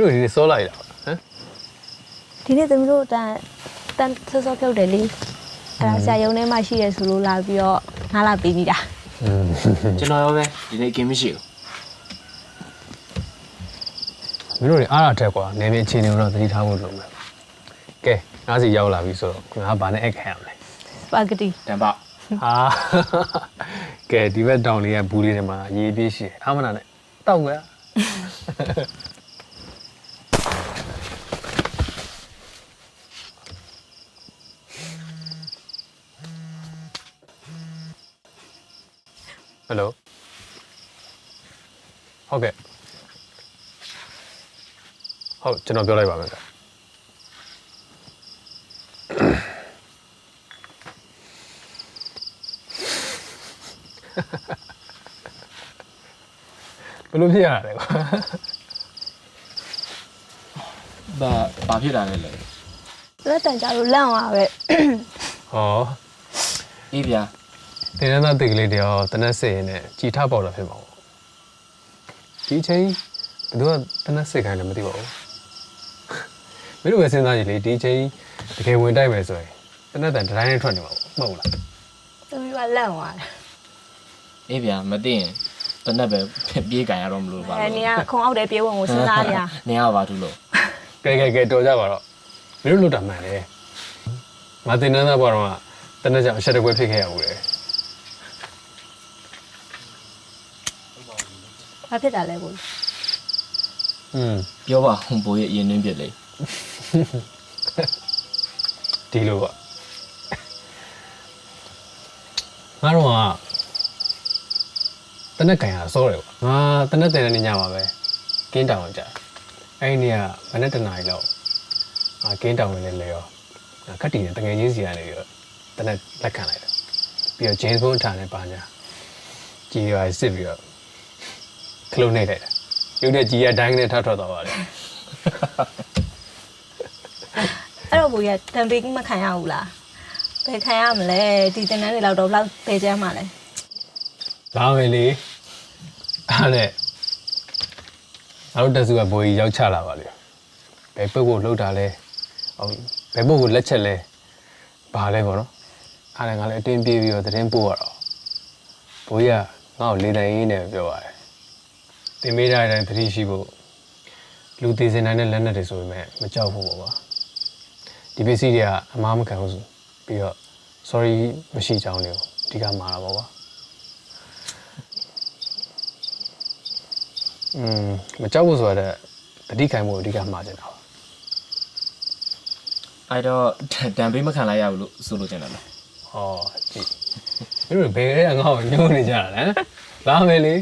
မင်းတို့ဒီနေ့စောလိုက်တာဟမ်ဒီနေ့သမီးတို့တန်တန်ဆော့ဆော့ဖြုတ်တယ်လေအဲ့ဒါဆရာယုံထဲမှာရှိရဆိုလို့လာပြီးတော့ငါလာပေးပြီးတာอืมကျွန်တော်ရောပဲဒီနေ့ကင်းမရှိဘူးမင်းတို့တွေအားရထက်ကွာနေမင်းအခြေအနေကိုတော့သတိထားဖို့လိုမယ်ကဲငါးစီရောက်လာပြီဆိုတော့ငါဘာနဲ့အခက်ရမလဲစပါဂက်တီတန်ပဟာကဲဒီဘက်တောင်လေးကဘူးလေးတွေမှာရေးပြေးရှိတယ်အာမနာနဲ့တောက်ကွာ ဟယ်လိုဟုတ်ကဲ့ဟုတ်ကျွန်တော်ပြောလိုက်ပါမယ်ဗျဘယ်လိုဖြစ်ရတာလဲကွာဘာဘာဖြစ်တာလဲလဲလက်တန်ကြလို့လန့်သွားပဲဟောအေးဗျာ တင်နန်းသားတိတ်ကလေးတယောက်တနက်စစ်ရင်နဲ့ကြည်ထပေါက်တာဖြစ်မှာပေါ့ဒီအချိန်ဘယ်သူကတနက်စစ်ခိုင်းတယ်မသိပါဘူးမင်းတို့ပဲစဉ်းစားကြည့်လေဒီအချိန်တကယ်ဝင်တိုက်မယ်ဆိုရင်တနက်တန်ဒတိုင်းနဲ့ထွက်နေမှာပေါ့မဟုတ်လားသမီးကလန့်သွားတယ်အေးဗျာမသိရင်တနက်ပဲပြေးကန်ရတော့မလို့ပါအဲနေကခုံအောက်တဲ့ပြေးဝင်ကိုစဉ်းစားနေရနေရပါသူလို့ကဲကဲကဲတော်ကြပါတော့မင်းတို့လွတ်တာမှန်တယ်ငါတင်နန်းသားဘောတော့ကတနက်ကြောင်အချက်တကွဲဖြစ်ခဲ့ရဘူးလေ ဘာဖြစ်တာလဲကိုอืมပြောပါဟွန်ဘိုးရဲ့အရင်နှင်းပြစ်လေဒီလိုပါငါတို့ကတနက်ကင်ရစောတယ်ကွာငါတနက်တင်တဲ့နေ့ညမှာပဲကင်းတောင်ကြာအဲ့ဒီနေ့ကမနေ့တနာရီလောက်ငါကင်းတောင်ဝင်လေလေရောငါခက်တီနဲ့တငယ်ချင်းစီကနေပြီးတော့တနက်လက်ခံလိုက်တယ်ပြီးတော့ James Bond ထားနေပါညာကြည်ရွာစစ်ပြီးတော့ ခလုံးနေလိုက်တယ်ရုပ်တဲ့ကြည်ရဒိုင်းနဲ့ထထွက်သွားပါတယ်အဲ့တော့ကိုရတန်ပေးမခံရဘူးလားဘယ်ခံရမလဲဒီတင်တန်းတွေလောက်တော့ဘယ်လောက်ပေချမ်းမှာလဲလာမယ်လေအားနဲ့ငါတို့တက်စုကဘိုးကြီးရောက်ချလာပါလေဘယ်ပုတ်ကိုလှုပ်တာလဲဟုတ်ဘယ်ပုတ်ကိုလက်ချက်လဲဘာလဲပေါ့နော်အားနဲ့ငါလည်းအတင်းပြေးပြီးတော့သတင်းပို့ရတော့ဘိုးကြီးကငါ့ကိုလေတိုင်ရင်းနဲ့ပြောပါတယ် တင်မေးတဲ့အတိုင်းသတိရှိဖို့လူသေးစင်တိုင်းနဲ့လက်နက်တွေဆိုပေမဲ့မကြောက်ဘူးပေါ့ကွာဒီပစ္စည်းတွေကအမားမခံဘူးဆိုပြီးတော့ sorry မရှိကြောင်းတွေကိုအဓိကမှာတာပေါ့ကွာอืมမကြောက်ဘူးဆိုတော့တတိခိုင်မှုအဓိကမှားချင်တာပါအဲ့တော့တန်ပေးမခံလိုက်ရဘူးလို့ဆိုလို့ကျင်တယ်လားဟောကြည့်မင်းတို့ဘယ်ရဲငါ့ကိုညှိုးနေကြတာလဲလာမယ်လေ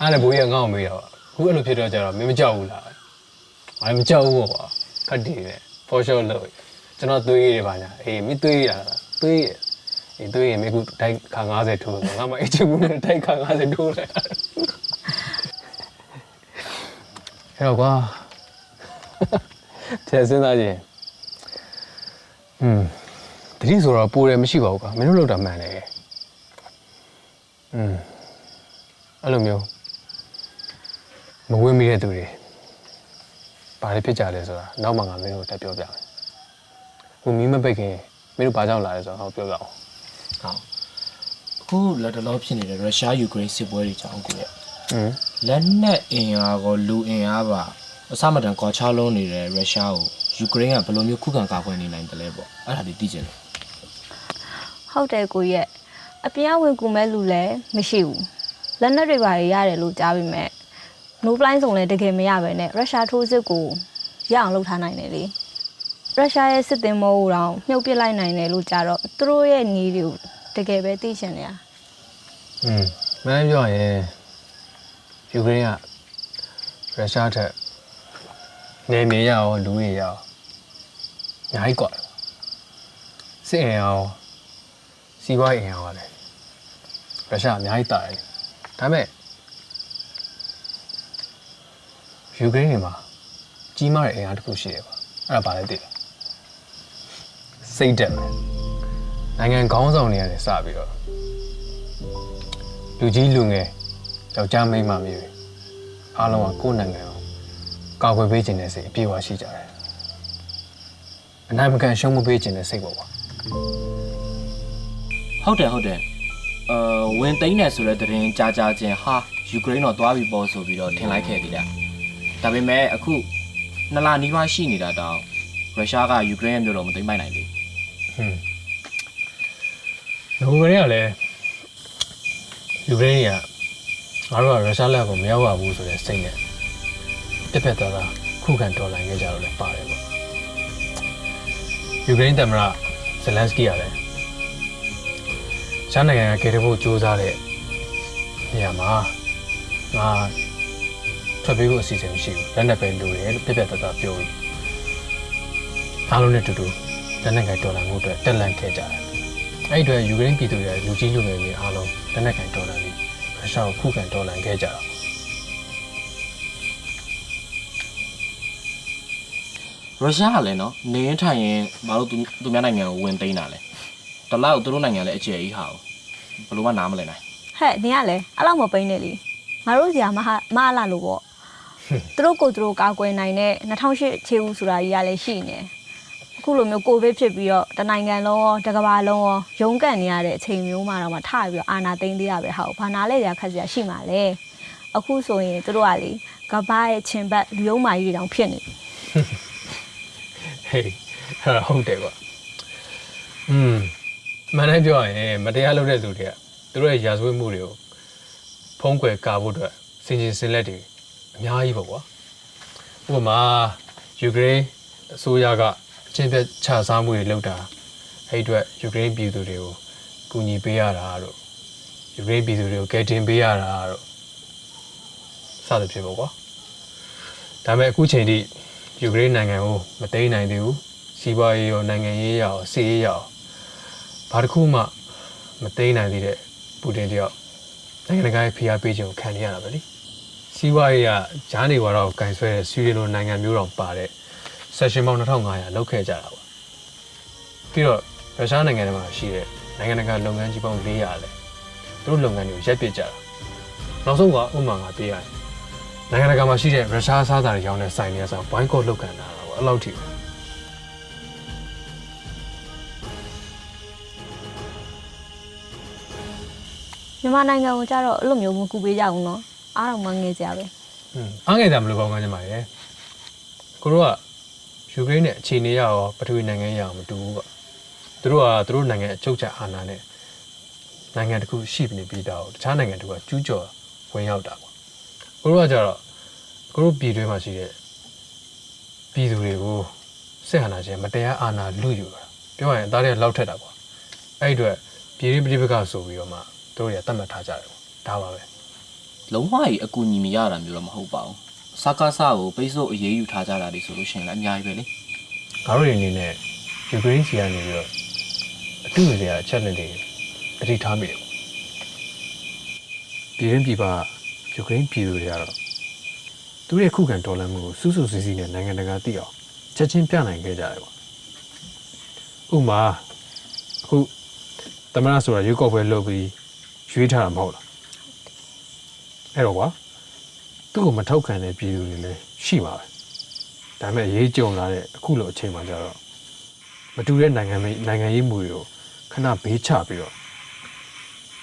အားလည်းဘိုးကြီးကငါ့ကိုမေးတော့ခုအဲ့လိုဖြစ်တော့ကြတော့မင်းမကြောက်ဘူးလားငါလည်းမကြောက်ဘူးပေါ့ကွာခက်တီနဲ့ for sure လို့ကျွန်တော်သွေးရည်ပါညာအေးမင်းသွေးရတာသွေးရအေးသွေးရမင်းခုတိုက်ခါ90ထိုးငါမအချစ်ဘူးနဲ့တိုက်ခါ90ထိုးလိုက်အဲ့တော့ကွာ တဲ့စဉ်းစားကြည့်อืมတတိဆိုတော့ပိုတယ်မရှိပါဘူးကွာမင်းတို့လောက်တာမှန်တယ်อืมအဲ့လိုမျိုး မဝင်းမိတဲ့သူတွေဘာတွေဖြစ်ကြလဲဆိုတာနောက်မှငါမင်းတို့တက်ပြောပြမယ်ဟိုမီးမပိတ်ခင်မင်းတို့ဘာကြောင့်လာလဲဆိုတော့ဟောပြောပြအောင်ဟုတ်အခုလက်တလောဖြစ်နေတဲ့ရုရှားယူကရိန်းစစ်ပွဲတွေကြောင့်ကိုရဲ့อืมလက်နက်အင်အားကိုလူအင်အားပါအစမတန်ကွာခြားလုံးနေတဲ့ရုရှားကိုယူကရိန်းကဘယ်လိုမျိုးခုခံကာကွယ်နေနိုင်တယ်လဲပေါ့အဲ့ဒါတွေသိချင်တယ်ဟုတ်တယ်ကိုရက်အပြင်ကဝင်ကူမဲ့လူလည်းမရှိဘူးလက်နက်တွေပါရတယ်လို့ကြားပြီးမဲ့ no blind စုံလည်းတကယ်မရပဲနဲ့ရုရှားထိုးစစ်ကိုရအောင်လုပ်ထားနိုင်တယ်လေရုရှားရဲ့စစ်သည်မဟုတ်တော့မြုပ်ပစ်လိုက်နိုင်တယ်လို့ကြားတော့သူတို့ရဲ့ညီတွေကိုတကယ်ပဲသိချင်တယ် อืมမင်းပြောရင်ယူကရိန်းကရုရှားထက်နေမြေရအောင်လူရရအောင်အများကြီးกว่าစစ်အင်အောင်စီးပွားရေးအင်အောင်လည်းရုရှားအများကြီးတာတယ်ဒါပေမဲ့ ယူကရိန်းတွေမှာကြီးမားတဲ့အင်အားတစ်ခုရှိတယ်ပါအဲ့ဒါဘာလဲသိလားစိတ်ဓာတ်ပဲနိုင်ငံခေါင်းဆောင်တွေကနေစပြီးတော့လူကြီးလူငယ်ယောက်ျားမိန်းမမျိုးအားလုံးကကိုယ့်နိုင်ငံကိုကာကွယ်ပေးခြင်းတဲ့စိတ်အပြည့်အဝရှိကြတယ်အနိုင်မကန်ရှုံးမပေးခြင်းတဲ့စိတ်ပေါ့ကွာဟုတ်တယ်ဟုတ်တယ်အာဝင်သိမ်းတယ်ဆိုတဲ့သတင်းကြားကြားချင်းဟာယူကရိန်းတော့သွားပြီပေါ့ဆိုပြီးတော့ထင်လိုက်ခဲ့သေးတယ် ဒါပေမဲ့အခုနှစ်လနီးပါးရှိနေတာတောင်ရုရှားကယူကရိန်းရဲ့မြို့တော်မသိမ်းပိုက်နိုင်သေးဟွန်းငိုကလေးကလည်းယူကရိန်းကငါတို့ကရုရှားလက်ကိုမရောက်ပါဘူးဆိုတဲ့စိတ်နဲ့တစ်ဖက်သားသားခုခံတော်လှန်ခဲ့ကြတော့လည်းပါတယ်ပေါ့ယူကရိန်းသမ္မတဇလန်စကီကလည်းချမ်းနိုင်ငံကကေတဖို့စူးစမ်းတဲ့နေရာမှာငါ ထွက်ပြေးဖို့အစီအစဉ်မရှိဘူးလက်နက်ပဲလိုတယ်လို့ပြက်ပြက်သားသားပြောပြီးအားလုံးနဲ့အတူတူလက်နက်ကင်တော်လှန်မှုအတွက်တက်လန့်ခဲ့ကြတယ်အဲ့ဒီအတွက်ယူကရိန်းပြည်သူတွေလူကြီးလူငယ်တွေအားလုံးလက်နက်ကင်တော်လှန်ပြီးရုရှားကိုခုခံတော်လှန်ခဲ့ကြတာရုရှားကလည်းနော်နေရင်ထိုင်ရင်မတို့သူသူများနိုင်ငံကိုဝင်သိမ်းတာလဲတလောက်သူတို့နိုင်ငံလည်းအကျယ်ကြီးဟာဘယ်လိုမှနားမလည်နိုင်ဟဲ့နင်ကလည်းအဲ့လောက်မပိန်းနဲ့လीငါတို့စီကမဟာမအလာလို့ပေါ့ သူတို့ကိုယ်သူတို့ကာကွယ်နိုင်တဲ့2008ခြေဦးဆိုတာကြီးကလည်းရှိနေတယ်အခုလိုမျိုးကိုဗစ်ဖြစ်ပြီးတော့တနိုင်ငံလုံးရောတစ်ကမ္ဘာလုံးရောရုန်းကန်နေရတဲ့အချိန်မျိုးမှာတော့မှထပြီးတော့အာနာသိမ့်သေးရပဲဟာဘာနာလဲကြာခက်စရာရှိမှာလဲအခုဆိုရင်သူတို့ကလေကမ္ဘာရဲ့ချင်ဘတ်လူယုံမာကြီးတွေတောင်ဖြစ်နေပြီဟေးအဲ့ဒါဟုတ်တယ်ကွာอืมမန်တိုင်းပြောရရင်မတရားလုပ်တဲ့လူတွေကသူတို့ရဲ့ရာဇဝတ်မှုတွေကိုဖုံးကွယ်ကာဖို့အတွက်စင်ချင်းစင်လက်တွေ အများကြီးပေါ့ကွာဥပမာယူကရိန်းအစိုးရကအချင်းပြတ်ခြစားမှုတွေလုပ်တာအဲ့ဒီအတွက်ယူကရိန်းပြည်သူတွေကိုကူညီပေးရတာတို့ယူကရိန်းပြည်သူတွေကိုကယ်တင်ပေးရတာတို့စသဖြင့်ပေါ့ကွာဒါပေမဲ့အခုချိန်ထိယူကရိန်းနိုင်ငံကိုမသိမ်းနိုင်သေးဘူးစီးပွားရေးရောနိုင်ငံရေးရောစီးရေးရောဘာတစ်ခုမှမသိမ်းနိုင်သေးတဲ့ပူတင်တယောက်နိုင်ငံတကာရဲ့ဖိအားပေးခြင်းကိုခံနေရတာပဲလေ စီးပွားရေးကဂျားနေဝါတော့ကန်ဆွဲတဲ့ဆွီဒင်လိုနိုင်ငံမျိုးတော်ပါတဲ့ session ပေါင်း2500လောက်ခဲ့ကြတာပါပြီးတော့ရုရှားနိုင်ငံထဲမှာရှိတဲ့နိုင်ငံတကာလုပ်ငန်းကြီးပေါင်း400လဲသူတို့လုပ်ငန်းတွေကိုရပ်ပစ်ကြတာနောက်ဆုံးကဥပမာငါပေးရတယ်နိုင်ငံတကာမှာရှိတဲ့ရုရှားစားတာတွေရောင်းတဲ့ဆိုင်တွေကဆိုဘိုင်းကော့လုပ်ကန်တာတော့အဲ့လောက်ထိပဲမြန်မာနိုင်ငံကိုကြတော့အဲ့လိုမျိုးမကူပေးကြဘူးနော် အားတော့မငယ်စရာပဲอืมအားငယ်တာမလို့ကောင်းကောင်းညမရယ်ကိုတို့ကယူကရိန်းနဲ့အခြေအနေရရောပထဝီနိုင်ငံရအောင်မတူဘူးပေါ့သူတို့ကသူတို့နိုင်ငံအချုပ်ချာအာဏာနဲ့နိုင်ငံတစ်ခုရှိနေပြီးတော့တခြားနိုင်ငံတစ်ခုကကျူးကျော်ဝင်ရောက်တာပေါ့ကိုတို့ကကြတော့ကိုတို့ပြည်တွင်းမှာရှိတဲ့ပြည်သူတွေကိုစစ်အာဏာရှင်မတရားအာဏာလူယူတာပြောရရင်အသားတွေကလောက်ထက်တာပေါ့အဲ့ဒီအတွက်ပြည်ရင်းပြည်ပကဆိုပြီးတော့မှသူတို့တွေကတတ်မှတ်ထားကြတယ်ပေါ့ဒါပါပဲ လုံးဝကြီးအကူအညီမရတာမျိုးတော့မဟုတ်ပါဘူးစကားစားကိုပိတ်ဆို့အရေးယူထားကြတာတွေဆိုလို့ရှိရင်လည်းအများကြီးပဲလေငါတို့တွေအနေနဲ့ယူကရိန်းစီကနေပြီးတော့အတူတွေကအချက်လက်တွေတတိထားမိတယ်ပေါ့ပြည်ရင်းပြည်ပယူကရိန်းပြည်သူတွေကတော့သူတို့ရဲ့ခုခံတော်လှန်မှုကိုစူးစူးစီးစီးနဲ့နိုင်ငံတကာသိအောင်ချက်ချင်းပြနိုင်ခဲ့ကြတယ်ပေါ့ဥပမာအခုသမရဆိုတာရွေးကောက်ပွဲလုပ်ပြီးရွေးထားတာမဟုတ်လား အဲ့တော့ကွာသူ့ကိုမထောက်ခံတဲ့ပြည်သူတွေလည်းရှိပါပဲဒါပေမဲ့အရေးကြုံလာတဲ့အခုလိုအချိန်မှာကျတော့မတူတဲ့နိုင်ငံမိနိုင်ငံရေးမှုတွေကိုခဏဘေးချပြီးတော့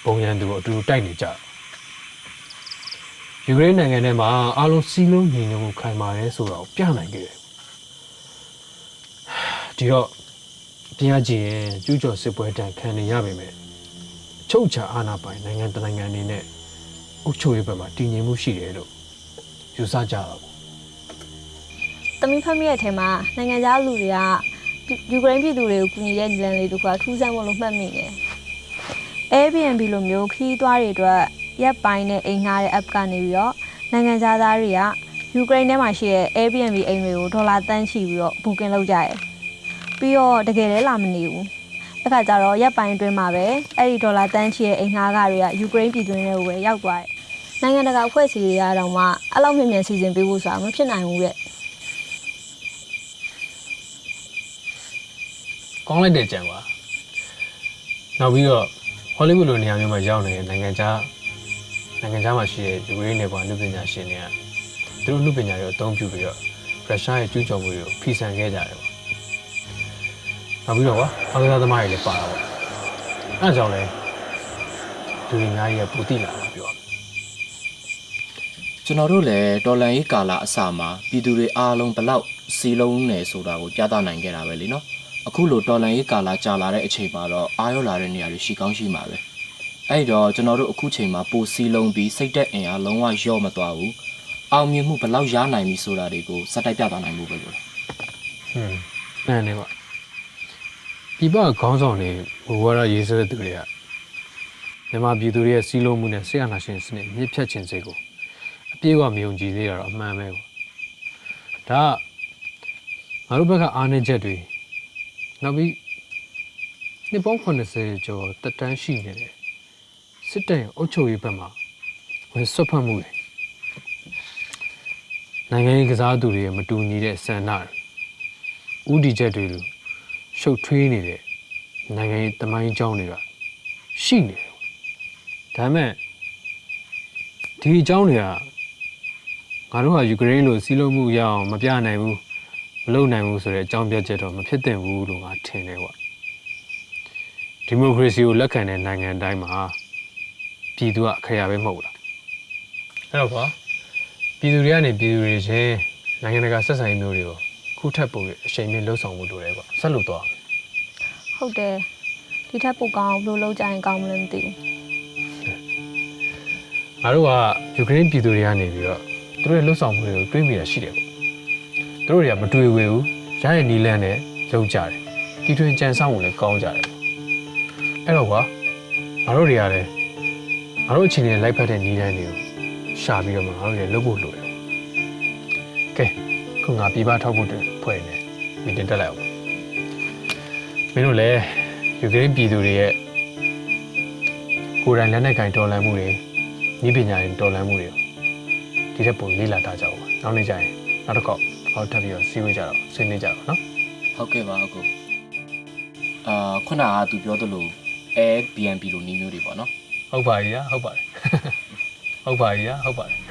ပုံရန်သူတို့အတူတူတိုက်နေကြတယ်ယူကရိန်းနိုင်ငံထဲမှာအားလုံးစီးလုံးညီညွတ်မှုခိုင်မာတယ်ဆိုတော့ပြနိုင်ခဲ့တယ်ဒီတော့တရားကြည့်ရင်ကျူးကျော်စစ်ပွဲတန်ခံနေရပါမယ်အချုပ်ချာအာဏာပိုင်နိုင်ငံတစ်နိုင်ငံအနေနဲ့ အုပ်ချုပ်ရေးဘက်မှာတည်ငြိမ်မှုရှိတယ်လို့ယူဆကြတာပေါ့တမီးဖက်မိရဲ့အထက်မှာနိုင်ငံသားလူတွေကယူကရိန်းပြည်သူတွေကိုကူညီတဲ့နည်းလမ်းလေးတစ်ခုကထူးဆန်းမလို့မှတ်မိတယ်။ Airbnb လိုမျိုးခီးသွားတွေအတွက်ရက်ပိုင်းနဲ့အိမ်ငှားတဲ့ app ကနေပြီးတော့နိုင်ငံသားသားတွေကယူကရိန်းထဲမှာရှိတဲ့ Airbnb အိမ်တွေကိုဒေါ်လာတန်းချီပြီးတော့ booking လုပ်ကြတယ်။ပြီးတော့တကယ်လည်းလာမနေဘူး။အဲ့ခါကျတော့ရက်ပိုင်းအတွင်းမှာပဲအဲ့ဒီဒေါ်လာတန်းချီရဲ့အိမ်ငှားကတွေကယူကရိန်းပြည်သူတွေကိုပဲရောက်သွားတယ်။ နိုင်ငံတကာအဖွဲ့အစည်းတွေကတော့မှအဲ့လောက်မြင်မြန်စီစဉ်ပေးဖို့ဆိုတာမဖြစ်နိုင်ဘူးရဲ့ကောင်းလိုက်တဲ့ကြံပါနောက်ပြီးတော့ဟောလိဝုဒ်လိုနေရာမျိုးမှာရောက်နေတဲ့နိုင်ငံခြားနိုင်ငံခြားမှာရှိတဲ့ယူကရိန်းနယ်ပေါ်အမှုပညာရှင်တွေကသူတို့အမှုပညာတွေအသုံးပြုပြီးတော့ရုရှားရဲ့ကျူးကျော်မှုတွေကိုဖီဆန်ခဲ့ကြတယ်ပေါ့နောက်ပြီးတော့ကွာအားကစားသမားတွေလည်းပါတာပေါ့အဲဒါကြောင့်လဲလူတွေအများကြီးကပူတိလာတာပြောရမယ် ကျွန်တော်တို့လည်းတော်လန်ရေးကာလအစမှာပြည်သူတွေအားလုံးဘလောက်စီလုံးနေဆိုတာကိုပြသနိုင်ခဲ့တာပဲလीနော်အခုလိုတော်လန်ရေးကာလကြာလာတဲ့အချိန်မှာတော့အားရောလာတဲ့နေရာတွေရှိကောင်းရှိမှာပဲအဲ့တော့ကျွန်တော်တို့အခုချိန်မှာပိုစီလုံးပြီးစိတ်သက်အင်အားလုံးဝလျော့မသွားဘူးအောင်မြင်မှုဘလောက်ရနိုင်ပြီဆိုတာတွေကိုစက်တိုက်ပြသနိုင်မှုပဲလို့ဟွန်းမှန်တယ်ကွာဒီဘခေါင်းဆောင်တွေဘဝရရေးစတဲ့သူတွေကမြန်မာပြည်သူတွေရဲ့စီးလုံးမှုနဲ့ဆရာနာရှင်စနစ်မြစ်ဖြတ်ခြင်းစိတ်ကိုအ ပြည့်အဝမယုံကြည်သေးတာတော့အမှန်ပဲကွာဒါကငါတို့ဘက်ကအားနည်းချက်တွေနောက်ပြီးနှစ်ပေါင်း80ကျော်တက်တန်းရှိနေတယ်စစ်တပ်ရဲ့အုပ်ချုပ်ရေးဘက်မှာဝင်ဆွတ်ဖက်မှုတွေနိုင်ငံရေးကစားသူတွေရဲ့မတူညီတဲ့စံနာတွေဥတီချက်တွေလိုရှုပ်ထွေးနေတဲ့နိုင်ငံရေးတမိုင်းအကြောင်းတွေကရှိနေတယ်ဒါပေမဲ့ဒီအကြောင်းတွေက ငါတို့ဟာယူကရိန်းလိုစီးလုံးမှုရအောင်မပြနိုင်ဘူးမလုပ်နိုင်ဘူးဆိုတဲ့အကြောင်းပြချက်တော့မဖြစ်သင့်ဘူးလို့ငါထင်တယ်ကွာဒီမိုကရေစီကိုလက်ခံတဲ့နိုင်ငံတိုင်းမှာပြည်သူကအခရာပဲမဟုတ်လားအဲ့တော့ကွာပြည်သူတွေကနေပြည်သူတွေချင်းနိုင်ငံတကာဆက်ဆံရေးမျိုးတွေကိုခုထပ်ပုံရအချိန်မြင့်လှုပ်ဆောင်မှုလိုတယ်ကွာဆက်လို့တော့ဟုတ်တယ်ဒီထက်ပိုကောင်းဘယ်လိုလုပ်ကြရင်ကောင်းမလဲမသိဘူးငါတို့ကယူကရိန်းပြည်သူတွေကနေပြီးတော့ သူတို့ရဲ့လှုပ်ဆောင်မှုတွေကိုတွေးမိတာရှိတယ်ပေါ့သူတို့တွေကမတွေးဝေဘူးရရဲ့နီလန်းနဲ့လုပ်ကြတယ်တီထွင်ကြံဆောင်မှုလည်းကောင်းကြတယ်ပေါ့အဲ့တော့ကွာငါတို့တွေကလည်းငါတို့အချိန်နဲ့လိုက်ဖက်တဲ့နီလန်းတွေကိုရှာပြီးတော့မှငါတို့တွေလုပ်ဖို့လိုတယ်ကဲခုငါပြပထောက်ဖို့တဲ့ဖွဲ့နေမီတင်တက်လိုက်အောင်မင်းတို့လည်းယူကရိန်းပြည်သူတွေရဲ့ကိုယ်တိုင်လက်နက်ကင်တော်လှန်မှုတွေဤပညာရင်တော်လန်မှုတွေ ဒီတက်ပုံလေးလာတာကြအောင်ပါနောက်နေ့ကျရင်နောက်တစ်ခေါက်ဟောထပ်ပြီးတော့စီးဝေးကြတော့ဆွေးနွေးကြတော့နော်ဟုတ်ကဲ့ပါအကိုအာခုနကသူပြောသလို Airbnb လိုနေမျိုးတွေပေါ့နော်ဟုတ်ပါကြီးဟုတ်ပါတယ်ဟုတ်ပါကြီးဟုတ်ပါတယ်